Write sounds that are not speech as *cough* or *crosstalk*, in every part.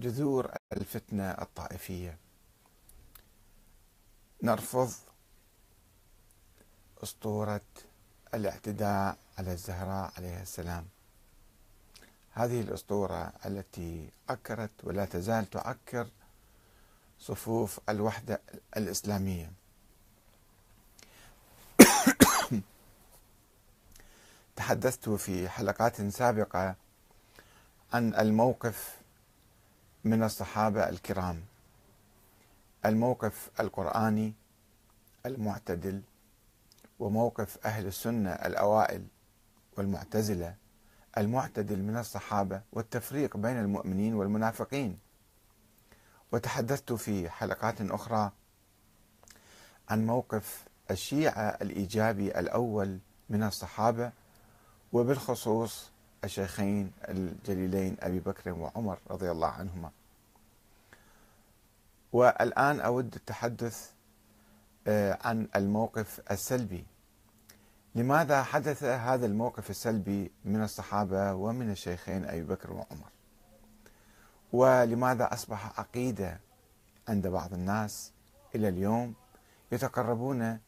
جذور الفتنة الطائفية. نرفض أسطورة الاعتداء على الزهراء عليه السلام. هذه الأسطورة التي عكرت ولا تزال تعكر صفوف الوحدة الإسلامية. *coughs* تحدثت في حلقات سابقة عن الموقف من الصحابة الكرام. الموقف القرآني المعتدل وموقف أهل السنة الأوائل والمعتزلة المعتدل من الصحابة والتفريق بين المؤمنين والمنافقين. وتحدثت في حلقات أخرى عن موقف الشيعة الإيجابي الأول من الصحابة وبالخصوص الشيخين الجليلين أبي بكر وعمر رضي الله عنهما. والآن أود التحدث آه، عن الموقف السلبي. لماذا حدث هذا الموقف السلبي من الصحابة ومن الشيخين أبي بكر وعمر؟ ولماذا أصبح عقيدة عند بعض الناس إلى اليوم يتقربون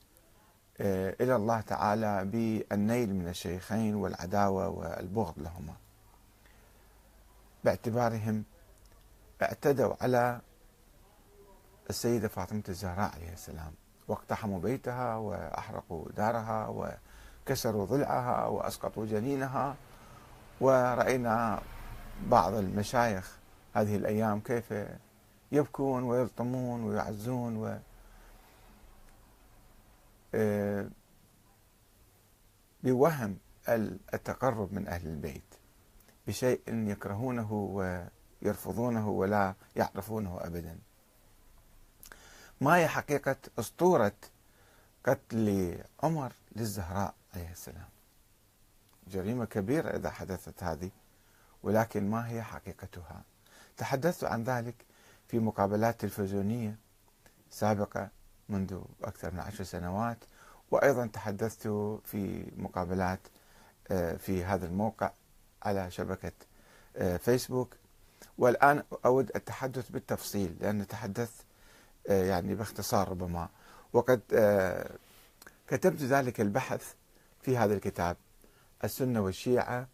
إلى الله تعالى بالنيل من الشيخين والعداوة والبغض لهما. باعتبارهم اعتدوا على السيدة فاطمة الزهراء عليه السلام. واقتحموا بيتها وأحرقوا دارها وكسروا ضلعها وأسقطوا جنينها. ورأينا بعض المشايخ هذه الأيام كيف يبكون ويلطمون ويعزون و آه، بوهم التقرب من أهل البيت بشيء يكرهونه ويرفضونه ولا يعرفونه أبداً. ما هي حقيقة أسطورة قتل عمر للزهراء عليه السلام؟ جريمة كبيرة إذا حدثت هذه ولكن ما هي حقيقتها؟ تحدثت عن ذلك في مقابلات تلفزيونية سابقة منذ أكثر من عشر سنوات وأيضا تحدثت في مقابلات آه، في هذا الموقع على شبكة آه، فيسبوك. والآن أود التحدث بالتفصيل لأن تحدثت آه، يعني باختصار ربما. وقد كتبت ذلك البحث في هذا الكتاب. السنة والشيعة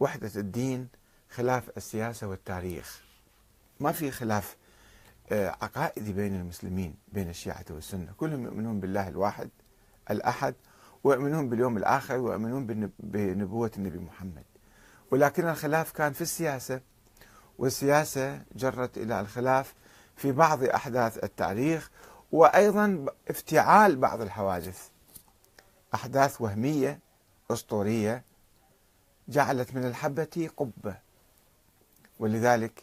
وحدة الدين خلاف السياسة والتاريخ. ما في خلاف عقائدي بين المسلمين بين الشيعة والسنة. كلهم يؤمنون بالله الواحد الأحد ويؤمنون باليوم الآخر ويؤمنون بنبوة النبي محمد. ولكن الخلاف كان في السياسة والسياسة جرت إلى الخلاف في بعض أحداث التاريخ وأيضا افتعال بعض الحوادث. أحداث وهمية أسطورية جعلت من الحبة قبة. ولذلك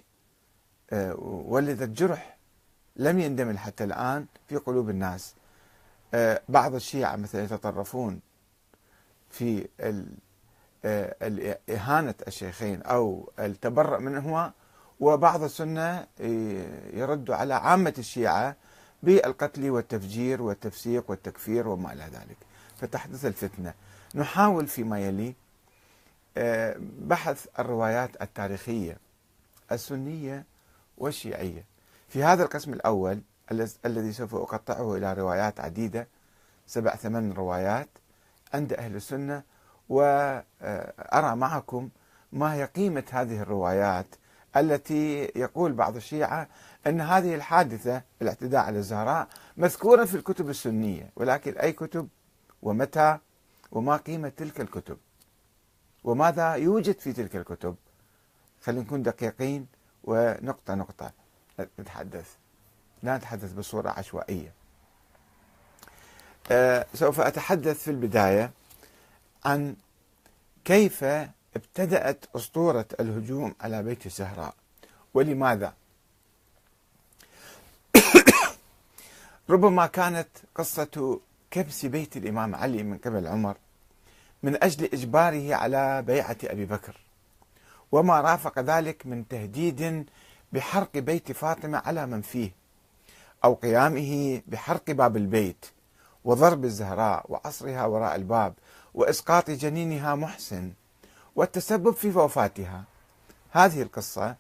آه، ولدت جرح لم يندمل حتى الآن في قلوب الناس. آه، بعض الشيعة مثلا يتطرفون في آه، إهانة الشيخين أو التبرؤ منهما وبعض السنة يرد على عامة الشيعة بالقتل والتفجير والتفسيق والتكفير وما إلى ذلك. فتحدث الفتنة. نحاول فيما يلي آه، بحث الروايات التاريخية السنية والشيعية. في هذا القسم الأول الذي سوف أقطعه إلى روايات عديدة سبع ثمان روايات عند أهل السنة وأرى معكم ما هي قيمة هذه الروايات التي يقول بعض الشيعة أن هذه الحادثة الاعتداء على الزهراء مذكورة في الكتب السنية ولكن أي كتب ومتى وما قيمة تلك الكتب؟ وماذا يوجد في تلك الكتب؟ خلينا نكون دقيقين ونقطة نقطة. نتحدث. لا نتحدث بصورة عشوائية. أه سوف أتحدث في البداية عن كيف ابتدأت أسطورة الهجوم على بيت الزهراء. ولماذا؟ *coughs* ربما كانت قصة كبس بيت الإمام علي من قبل عمر من أجل إجباره على بيعة أبي بكر وما رافق ذلك من تهديد بحرق بيت فاطمة على من فيه أو قيامه بحرق باب البيت وضرب الزهراء وعصرها وراء الباب وإسقاط جنينها محسن والتسبب في وفاتها. هذه القصة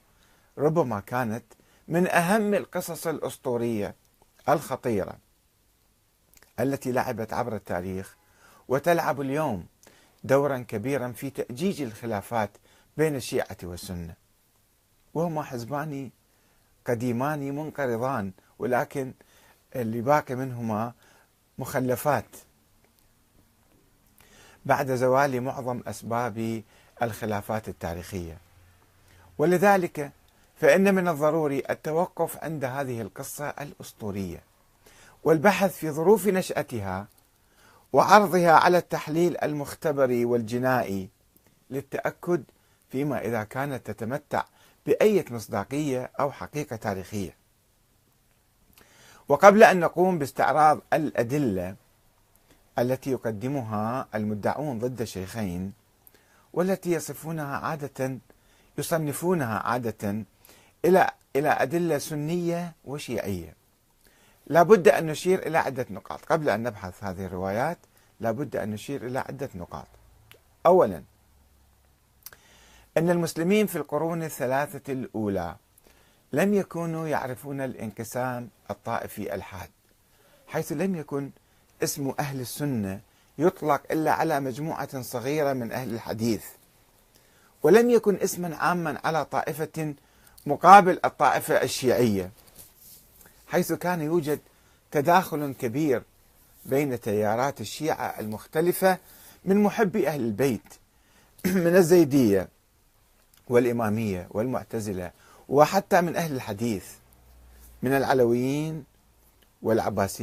ربما كانت من أهم القصص الأسطورية الخطيرة التي لعبت عبر التاريخ وتلعب اليوم دورا كبيرا في تأجيج الخلافات بين الشيعة والسنة. وهما حزبان قديمان منقرضان ولكن اللي باقي منهما مخلفات. بعد زوال معظم أسباب الخلافات التاريخية. ولذلك فإن من الضروري التوقف عند هذه القصة الأسطورية والبحث في ظروف نشأتها وعرضها على التحليل المختبري والجنائي للتأكد فيما إذا كانت تتمتع باي مصداقية أو حقيقة تاريخية. وقبل أن نقوم باستعراض الأدلة التي يقدمها المدعون ضد الشيخين والتي يصفونها عادة يصنفونها عادة إلى إلى أدلة سنية وشيعية. لا بد أن نشير إلى عدة نقاط. قبل أن نبحث هذه الروايات لا بد أن نشير إلى عدة نقاط. أولا أن المسلمين في القرون الثلاثة الأولى لم يكونوا يعرفون الانقسام الطائفي الحاد حيث لم يكن اسم أهل السنة يطلق إلا على مجموعة صغيرة من أهل الحديث ولم يكن اسما عاما على طائفة مقابل الطائفة الشيعية حيث كان يوجد تداخل كبير بين تيارات الشيعة المختلفة من محبي أهل البيت *clears throat* من الزيدية والإمامية والمعتزلة وحتى من أهل الحديث من العلويين والعباسيين.